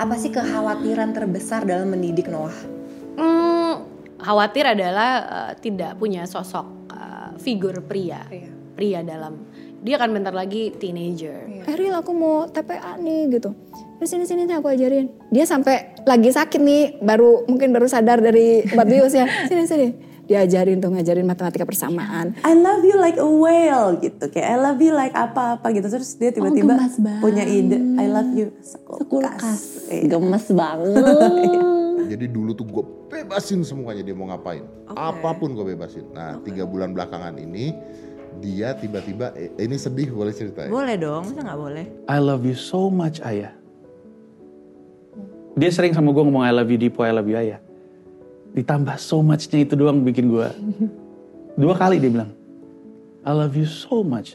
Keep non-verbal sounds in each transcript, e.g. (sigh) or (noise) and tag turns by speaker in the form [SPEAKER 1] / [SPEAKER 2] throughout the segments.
[SPEAKER 1] Apa sih kekhawatiran terbesar dalam mendidik Noah?
[SPEAKER 2] Hmm, khawatir adalah uh, tidak punya sosok uh, figur pria,
[SPEAKER 1] Iya.
[SPEAKER 2] pria dalam. Dia akan bentar lagi teenager.
[SPEAKER 3] Eril aku mau TPA nih gitu. Terus sini sini nih aku ajarin. Dia sampai lagi sakit nih, baru mungkin baru sadar dari obat bius ya. (laughs) Sini sini. Diajarin tuh ngajarin matematika persamaan.
[SPEAKER 4] I love you like a whale gitu kayak I love you like apa-apa gitu terus dia tiba-tiba
[SPEAKER 3] gemas banget.
[SPEAKER 4] punya ide I love you sekulkas.
[SPEAKER 3] Kulkas.
[SPEAKER 4] Iya.
[SPEAKER 3] Gemes banget. (laughs)
[SPEAKER 5] Jadi dulu tuh gue bebasin semuanya dia mau ngapain. Apa pun gue bebasin. Nah tiga bulan belakangan ini dia tiba-tiba eh, ini sedih boleh cerita ya?
[SPEAKER 4] Boleh dong, masa nggak boleh?
[SPEAKER 6] I love you so much ayah. Dia sering sama gue ngomong I love you Dipo, I love you ayah. Ditambah so much-nya itu doang bikin gue. Dua kali dia bilang, I love you so much.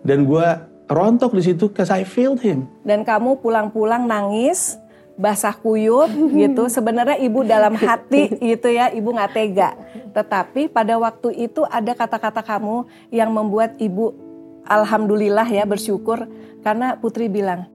[SPEAKER 6] Dan gue rontok di situ cause I failed him.
[SPEAKER 7] dan kamu pulang-pulang nangis basah kuyup gitu sebenarnya ibu dalam hati gitu ya ibu nggak tega tetapi pada waktu itu ada kata-kata kamu yang membuat ibu alhamdulillah ya bersyukur karena putri bilang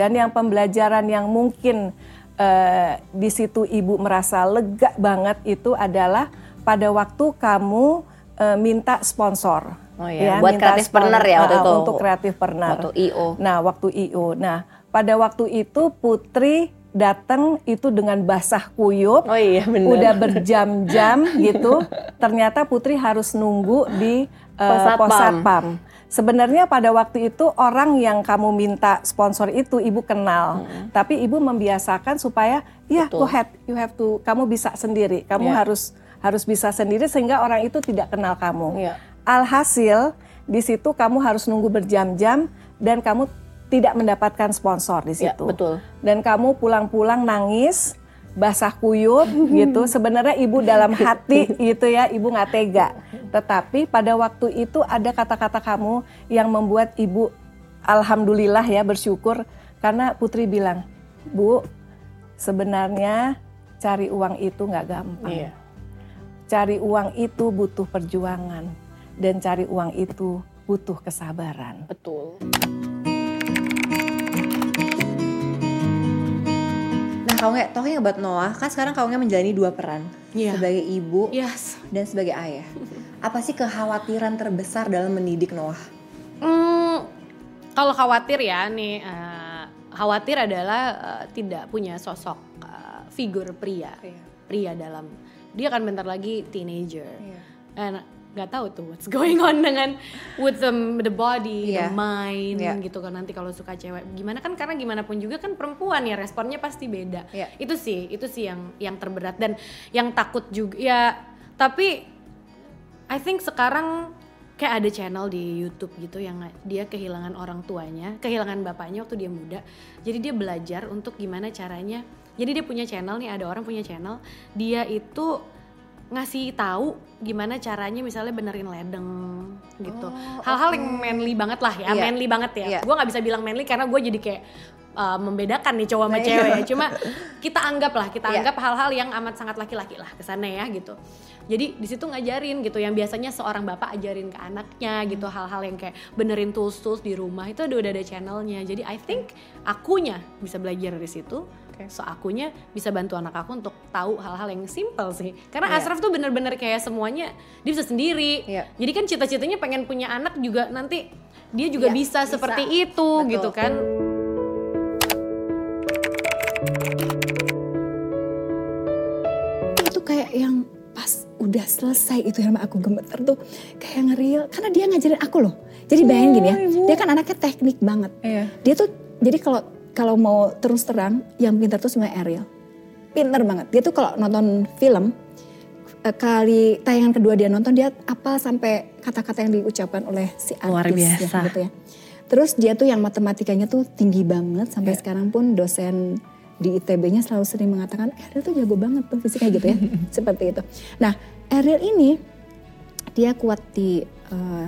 [SPEAKER 7] dan yang pembelajaran yang mungkin eh, di situ ibu merasa lega banget itu adalah pada waktu kamu eh, minta sponsor.
[SPEAKER 1] Oh iya, buat
[SPEAKER 7] minta
[SPEAKER 1] kreatif partner ya waktu
[SPEAKER 7] ah,
[SPEAKER 1] itu.
[SPEAKER 7] Untuk kreatif partner.
[SPEAKER 1] Waktu IO.
[SPEAKER 7] Nah, waktu IO. Nah, pada waktu itu Putri datang itu dengan basah kuyup.
[SPEAKER 1] Oh iya, benar.
[SPEAKER 7] Udah (laughs) berjam-jam gitu. Ternyata Putri harus nunggu di
[SPEAKER 1] Pos
[SPEAKER 7] pos
[SPEAKER 1] Satpam.
[SPEAKER 7] Sebenarnya pada waktu itu orang yang kamu minta sponsor itu ibu kenal, tapi ibu membiasakan supaya ya
[SPEAKER 1] Betul.
[SPEAKER 7] go ahead, you have to, kamu bisa sendiri, kamu
[SPEAKER 1] Ya.
[SPEAKER 7] harus harus bisa sendiri sehingga orang itu tidak kenal kamu.
[SPEAKER 1] Ya.
[SPEAKER 7] Alhasil di situ kamu harus nunggu berjam-jam dan kamu tidak mendapatkan sponsor di
[SPEAKER 1] Ya,
[SPEAKER 7] situ.
[SPEAKER 1] betul.
[SPEAKER 7] Dan kamu pulang-pulang nangis, basah kuyup (laughs) gitu. Sebenarnya ibu dalam hati (laughs) gitu ya, ibu nggak tega. Tetapi pada waktu itu ada kata-kata kamu yang membuat ibu alhamdulillah ya bersyukur karena Putri bilang, "Bu, sebenarnya cari uang itu nggak gampang.
[SPEAKER 1] Iya.
[SPEAKER 7] Cari uang itu butuh perjuangan dan cari uang itu butuh kesabaran."
[SPEAKER 1] Betul. Kalau nggak talking about Noah, kan sekarang kalau nggak menjalani dua peran
[SPEAKER 2] Iya.
[SPEAKER 1] sebagai ibu
[SPEAKER 2] Yes.
[SPEAKER 1] dan sebagai ayah. Apa sih kekhawatiran terbesar dalam mendidik Noah?
[SPEAKER 2] Hmm, kalau khawatir ya nih, eh, khawatir adalah eh, tidak punya sosok eh, figur pria, pria dalam. Dia akan bentar lagi teenager, dan nggak tahu tuh what's going on dengan with the, the body,
[SPEAKER 1] Iya.
[SPEAKER 2] the mind
[SPEAKER 1] Iya.
[SPEAKER 2] gitu kan nanti kalau suka cewek gimana kan karena gimana pun juga kan perempuan ya responnya pasti beda.
[SPEAKER 1] Iya.
[SPEAKER 2] Itu sih, itu sih yang yang terberat dan yang takut juga ya. Tapi I think sekarang kayak ada channel di YouTube gitu yang dia kehilangan orang tuanya, kehilangan bapaknya waktu dia muda. Jadi dia belajar untuk gimana caranya. Jadi dia punya channel nih, ada orang punya channel, dia itu ngasih tahu gimana caranya misalnya benerin ledeng gitu. Hal-hal yang manly banget lah ya,
[SPEAKER 1] Iya.
[SPEAKER 2] manly banget ya.
[SPEAKER 1] Iya.
[SPEAKER 2] Gue nggak bisa bilang manly karena gue jadi kayak uh, membedakan nih cowok sama cewek ya. Cuma kita anggap lah, kita
[SPEAKER 1] Iya.
[SPEAKER 2] anggap hal-hal yang amat sangat laki-laki lah ke sana ya gitu. Jadi di situ ngajarin gitu yang biasanya seorang bapak ajarin ke anaknya gitu hal-hal yang kayak benerin tools-tools di rumah itu udah udah ada channelnya. Jadi I think akunya bisa belajar dari situ. So akunya bisa bantu anak aku untuk tahu hal-hal yang simple sih. Karena
[SPEAKER 1] Iya.
[SPEAKER 2] Asraf tuh bener-bener kayak semuanya dia bisa sendiri.
[SPEAKER 1] Iya.
[SPEAKER 2] Jadi kan cita-citanya pengen punya anak juga nanti dia juga
[SPEAKER 1] Iya,
[SPEAKER 2] bisa,
[SPEAKER 1] bisa.
[SPEAKER 2] seperti itu
[SPEAKER 1] Betul.
[SPEAKER 2] gitu kan.
[SPEAKER 3] itu kayak yang pas udah selesai itu yang aku gemeter tuh kayak ngeril karena dia ngajarin aku loh jadi bayangin gini ya dia kan anaknya teknik banget
[SPEAKER 1] Iya.
[SPEAKER 3] dia tuh jadi kalau kalau mau terus terang yang pintar tuh sebenarnya Ariel. Pintar banget. Dia tuh kalau nonton film eh, kali tayangan kedua dia nonton dia apa sampai kata-kata yang diucapkan oleh si artis
[SPEAKER 1] Luar
[SPEAKER 3] ya,
[SPEAKER 1] biasa.
[SPEAKER 3] gitu ya. Terus dia tuh yang matematikanya tuh tinggi banget sampai
[SPEAKER 1] Iya.
[SPEAKER 3] sekarang pun dosen di ITB-nya selalu sering mengatakan Ariel tuh jago banget tuh fisiknya gitu ya. (laughs) Seperti itu. Nah Ariel ini dia kuat di eh,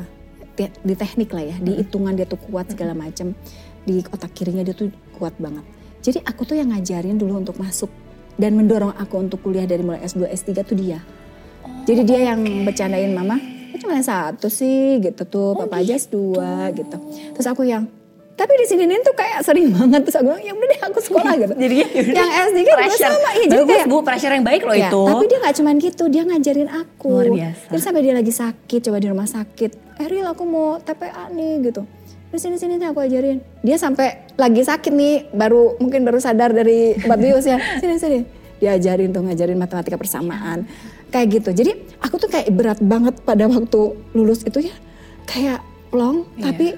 [SPEAKER 3] te- di teknik lah ya di hitungan dia tuh kuat segala macam di otak kirinya dia tuh kuat banget jadi aku tuh yang ngajarin dulu untuk masuk dan mendorong aku untuk kuliah dari mulai S2 S3 tuh dia jadi dia yang bercandain mama "Kok cuma satu sih gitu tuh papa aja S2 gitu terus aku yang tapi di sini tuh kayak sering banget terus aku bilang, ya udah deh aku sekolah gitu (laughs)
[SPEAKER 1] Jadinya yaudah, (laughs)
[SPEAKER 3] yang S3 juga
[SPEAKER 1] pressure.
[SPEAKER 3] sama iya jadi kayak
[SPEAKER 1] Bu, pressure yang baik loh
[SPEAKER 3] Ya,
[SPEAKER 1] itu.
[SPEAKER 3] Tapi dia nggak cuman gitu, dia ngajarin aku.
[SPEAKER 1] Luar biasa.
[SPEAKER 3] Jadi sampai dia lagi sakit, coba di rumah sakit. Eril aku mau TPA nih gitu. Terus sini sini nih aku ajarin. Dia sampai lagi sakit nih, baru mungkin baru sadar dari obat bius ya. (laughs) Sini sini. Dia ajarin tuh ngajarin matematika persamaan. Kayak gitu. Jadi aku tuh kayak berat banget pada waktu lulus itu ya. Kayak long, tapi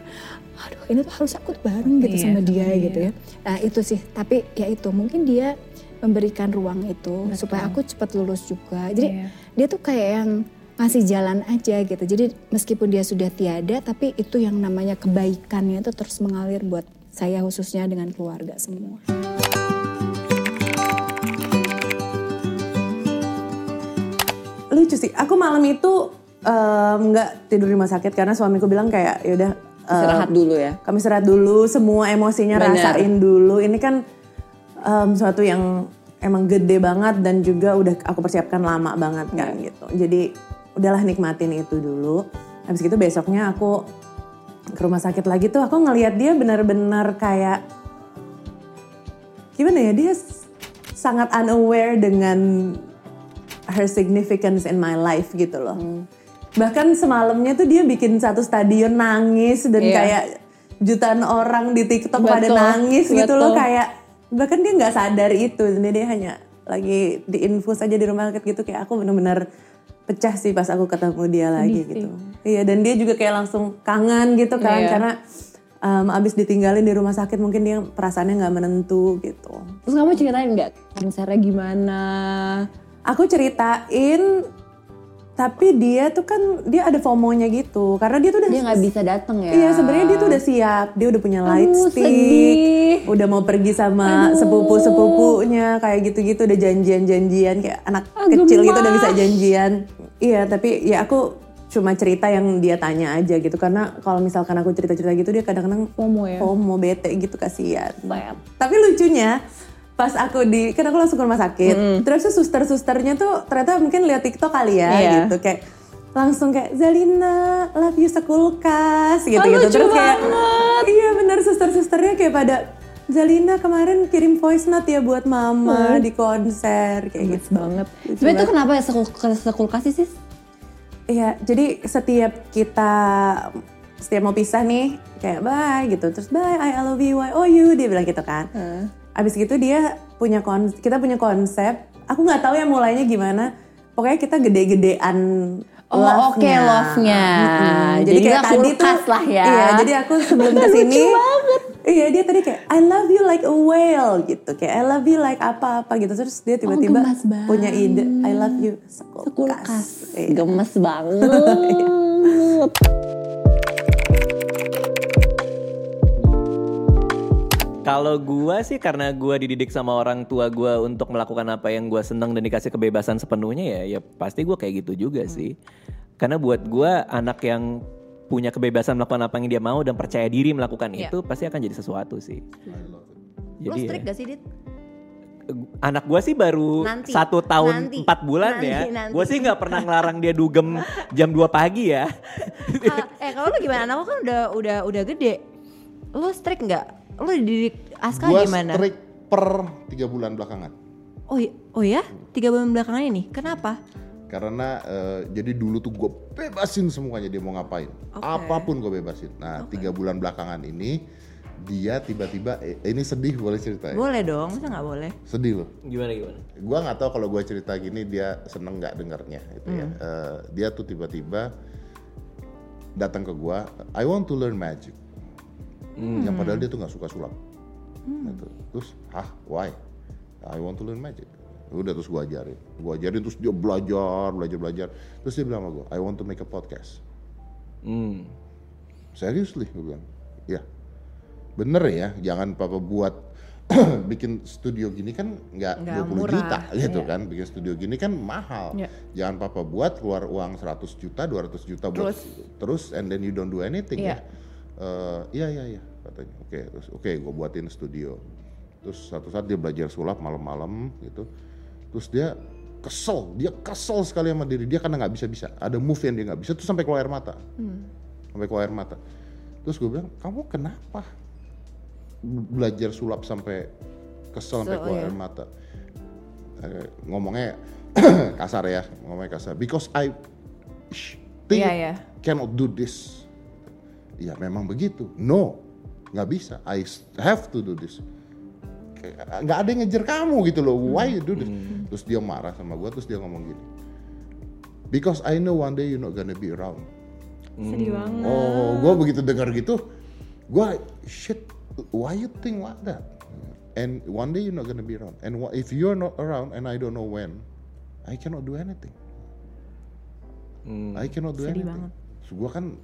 [SPEAKER 3] aduh ini tuh harus aku bareng gitu
[SPEAKER 1] Iya,
[SPEAKER 3] sama dia
[SPEAKER 1] iya.
[SPEAKER 3] gitu ya. Nah itu sih, tapi ya itu mungkin dia memberikan ruang itu supaya aku cepat lulus juga. Jadi
[SPEAKER 1] Iya.
[SPEAKER 3] dia tuh kayak yang ngasih jalan aja gitu. Jadi meskipun dia sudah tiada, tapi itu yang namanya kebaikannya itu terus mengalir buat saya khususnya dengan keluarga semua.
[SPEAKER 4] lucu sih. Aku malam itu nggak tidur di rumah sakit karena suamiku bilang kayak yaudah em,
[SPEAKER 1] Istirahat dulu ya.
[SPEAKER 4] kami istirahat dulu, semua emosinya
[SPEAKER 1] Bener.
[SPEAKER 4] rasain dulu. Ini kan em, suatu yang emang gede banget dan juga udah aku persiapkan lama banget kan gitu. Jadi udahlah nikmatin itu dulu. Habis itu besoknya aku ke rumah sakit lagi tuh aku ngelihat dia benar-benar kayak gimana ya dia sangat unaware dengan her significance in my life gitu loh. Bahkan semalamnya tuh dia bikin satu stadion nangis dan
[SPEAKER 1] Iya.
[SPEAKER 4] kayak jutaan orang di TikTok pada
[SPEAKER 1] Betul,
[SPEAKER 4] nangis gitu
[SPEAKER 1] betul.
[SPEAKER 4] loh kayak bahkan dia nggak sadar itu dia, dia hanya lagi diinfus aja di rumah sakit gitu kayak aku bener-bener pecah sih pas aku ketemu dia lagi gitu. Iya dan dia juga kayak langsung kangen gitu kan
[SPEAKER 1] Iya.
[SPEAKER 4] karena um, abis ditinggalin di rumah sakit mungkin dia perasaannya nggak menentu gitu.
[SPEAKER 1] Terus kamu ceritain nggak konsernya gimana?
[SPEAKER 4] Aku ceritain tapi dia tuh kan dia ada FOMO-nya gitu karena dia tuh udah
[SPEAKER 1] Dia nggak bisa datang ya?
[SPEAKER 4] Iya sebenarnya dia tuh udah siap, dia udah punya light
[SPEAKER 1] Aduh,
[SPEAKER 4] stick,
[SPEAKER 1] sedih.
[SPEAKER 4] udah mau pergi sama sepupu sepupunya kayak gitu-gitu udah janjian-janjian kayak anak kecil gitu udah bisa janjian. Iya tapi ya aku cuma cerita yang dia tanya aja gitu karena kalau misalkan aku cerita-cerita gitu dia kadang-kadang
[SPEAKER 1] FOMO ya?
[SPEAKER 4] FOMO bete gitu kasihan.
[SPEAKER 1] Sad.
[SPEAKER 4] Tapi lucunya pas aku di kan aku langsung ke rumah sakit. Terus tuh suster-susternya tuh ternyata mungkin lihat TikTok kali ya
[SPEAKER 1] Iya.
[SPEAKER 4] gitu kayak langsung kayak Zalina love you sekulkas gitu
[SPEAKER 1] Oh,
[SPEAKER 4] gitu terus kayak iya bener suster-susternya kayak pada Zalina kemarin kirim voice note ya buat mama di konser kayak gitu
[SPEAKER 1] banget. Sebenernya tuh kenapa sekul sekulkas sih sis?
[SPEAKER 4] Iya, jadi setiap kita setiap mau pisah nih kayak bye gitu, terus bye I love you, I owe you dia bilang gitu kan. Abis gitu dia punya kon, kita punya konsep. Aku nggak tahu ya mulainya gimana. Pokoknya kita gede-gedean
[SPEAKER 1] Oh, oke,
[SPEAKER 4] love-nya.
[SPEAKER 1] love-nya.
[SPEAKER 4] Mm-mm. Jadi,
[SPEAKER 1] Jadi
[SPEAKER 4] kayak tadi tuh,
[SPEAKER 1] lah ya.
[SPEAKER 4] Iya, jadi aku sebelum (laughs) ke sini, iya dia tadi kayak I love you like a whale gitu, kayak I love you like apa-apa gitu. Terus dia tiba-tiba
[SPEAKER 1] gemas banget.
[SPEAKER 4] punya ide I love you sekulkas.
[SPEAKER 1] Sekulkas.
[SPEAKER 4] Iya.
[SPEAKER 1] Gemes (laughs) banget.
[SPEAKER 8] Kalau gua sih karena gua dididik sama orang tua gua untuk melakukan apa yang gua seneng dan dikasih kebebasan sepenuhnya ya, ya pasti gua kayak gitu juga sih. Karena buat gua anak yang punya kebebasan melakukan apa yang dia mau dan percaya diri melakukan
[SPEAKER 1] Iya.
[SPEAKER 8] itu pasti akan jadi sesuatu sih.
[SPEAKER 1] Lo
[SPEAKER 8] Jadi
[SPEAKER 1] strict
[SPEAKER 8] ya,
[SPEAKER 1] gak sih Dit?
[SPEAKER 8] anak gua sih baru
[SPEAKER 1] Nanti,
[SPEAKER 8] satu tahun
[SPEAKER 1] nanti,
[SPEAKER 8] empat bulan
[SPEAKER 1] nanti,
[SPEAKER 8] ya. (laughs) Gua sih nggak pernah ngelarang dia dugem (laughs) jam 2 pagi ya.
[SPEAKER 1] Ah, eh kalau lo gimana? Anak lo kan udah udah udah gede. Lo strict nggak? Lo dididik Aska
[SPEAKER 5] Gua
[SPEAKER 1] gimana?
[SPEAKER 5] strict per tiga bulan belakangan.
[SPEAKER 1] Oh, i- oh ya? Tiga bulan belakangan ini? Kenapa?
[SPEAKER 5] Karena eh, jadi dulu tuh gue bebasin semuanya dia mau ngapain, apa pun gue bebasin. Nah tiga bulan belakangan ini dia tiba-tiba eh, ini sedih boleh cerita ya?
[SPEAKER 1] Boleh dong, masa nggak boleh?
[SPEAKER 5] Sedih loh.
[SPEAKER 8] Gimana gimana?
[SPEAKER 5] Gua nggak tahu kalau gue cerita gini dia seneng nggak dengarnya gitu ya. Eh, dia tuh tiba-tiba datang ke gua, I want to learn magic. Yang padahal dia tuh nggak suka sulap. Gitu. Terus, hah, why? I want to learn magic. Udah terus gua ajarin, gua ajarin terus dia belajar, belajar, belajar. Terus dia bilang sama gua, I want to make a podcast.
[SPEAKER 8] Hmm.
[SPEAKER 5] Seriously, gue bilang, ya bener ya, jangan papa buat (clears throat) bikin studio gini kan nggak
[SPEAKER 1] Nggak
[SPEAKER 5] 20
[SPEAKER 1] murah,
[SPEAKER 5] juta gitu
[SPEAKER 1] iya.
[SPEAKER 5] kan bikin studio gini kan mahal
[SPEAKER 1] Iya.
[SPEAKER 5] jangan papa buat keluar uang 100 juta 200 juta buat
[SPEAKER 1] Terus?
[SPEAKER 5] terus and then you don't do anything
[SPEAKER 1] Iya.
[SPEAKER 5] ya Eh, iya iya iya katanya. Oke terus oke gue buatin studio. Terus satu saat dia belajar sulap malam-malam gitu. Terus dia kesel dia kesel sekali sama diri dia karena nggak bisa bisa ada move yang dia nggak bisa tuh sampai keluar air mata. Sampai keluar air mata. Terus gue bilang kamu kenapa Be- belajar sulap sampai kesel sampai
[SPEAKER 1] So,
[SPEAKER 5] keluar
[SPEAKER 1] iya.
[SPEAKER 5] air mata? Eh, ngomongnya (clears throat) kasar ya ngomongnya kasar. Because I think
[SPEAKER 1] Iya, iya.
[SPEAKER 5] cannot do this ya memang begitu no nggak bisa I have to do this nggak ada yang ngejar kamu gitu loh why you do this terus dia marah sama gue terus dia ngomong gini because I know one day you're not gonna be around
[SPEAKER 1] Sedih banget.
[SPEAKER 5] Oh, gue begitu dengar gitu, gue shit, why you think like that? And one day you're not gonna be around. And if you're not around and I don't know when, I cannot do anything. I cannot do
[SPEAKER 1] Sedih
[SPEAKER 5] anything.
[SPEAKER 1] banget.
[SPEAKER 5] So, gue kan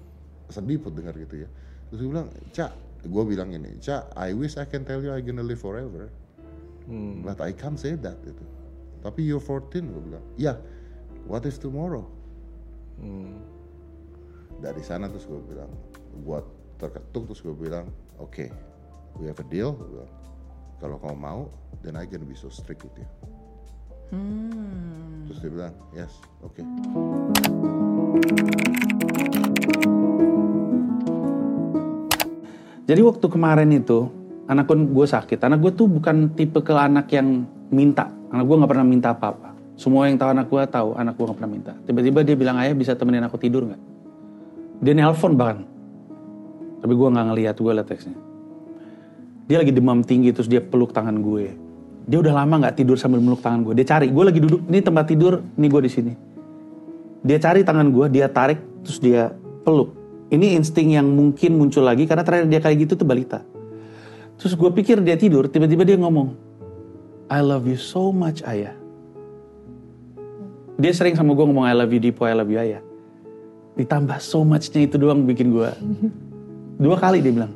[SPEAKER 5] sedih pun dengar gitu ya. Terus gue bilang, Cak, gue bilang ini, Cak, I wish I can tell you I gonna live forever. But I can't say that gitu. Tapi you're 14, gue bilang. Ya, what if tomorrow? dari sana terus gue bilang buat terketuk terus gue bilang oke we have a deal Gua bilang, kalau kamu mau then I gonna be so strict with you terus dia bilang yes oke
[SPEAKER 6] Jadi waktu kemarin itu, anak gue sakit. Anak gue tuh bukan tipe ke anak yang minta. Anak gue nggak pernah minta apa-apa. Semua yang tahu anak gue tahu, anak gue nggak pernah minta. Tiba-tiba dia bilang ayah bisa temenin aku tidur nggak? Dia nelpon bahkan. Tapi gue nggak ngeliat, gue liat teksnya. Dia lagi demam tinggi terus dia peluk tangan gue. Dia udah lama nggak tidur sambil meluk tangan gue. Dia cari, gue lagi duduk, ini tempat tidur, ini gue di sini. Dia cari tangan gue, dia tarik, terus dia peluk. Ini insting yang mungkin muncul lagi karena terakhir dia kayak gitu tuh balita. Terus gue pikir dia tidur, tiba-tiba dia ngomong, I love you so much ayah. Dia sering sama gue ngomong I love you Dipo, I love you ayah. Ditambah so much-nya itu doang bikin gue. Dua kali dia bilang,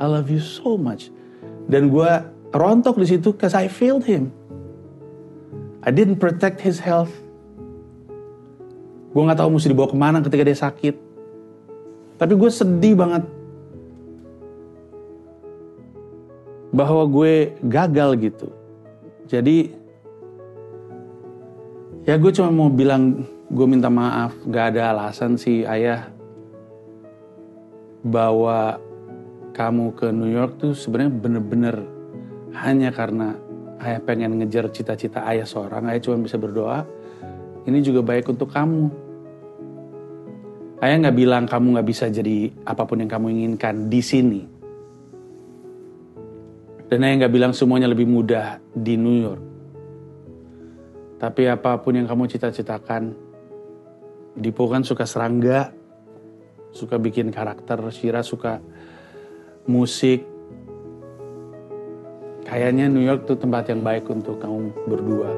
[SPEAKER 6] I love you so much. Dan gue rontok di situ cause I failed him. I didn't protect his health. Gue nggak tahu mesti dibawa ke mana ketika dia sakit. Tapi gue sedih banget bahwa gue gagal gitu. Jadi ya gue cuma mau bilang gue minta maaf. Gak ada alasan sih ayah bawa kamu ke New York tuh sebenarnya bener-bener hanya karena ayah pengen ngejar cita-cita ayah seorang. Ayah cuma bisa berdoa. Ini juga baik untuk kamu. Ayah nggak bilang kamu nggak bisa jadi apa pun yang kamu inginkan di sini. Dan ayah nggak bilang semuanya lebih mudah di New York. Tapi apa pun yang kamu cita-citakan, Dipo kan suka serangga, suka bikin karakter, Shira suka musik. Kayaknya New York tuh tempat yang baik untuk kamu berdua.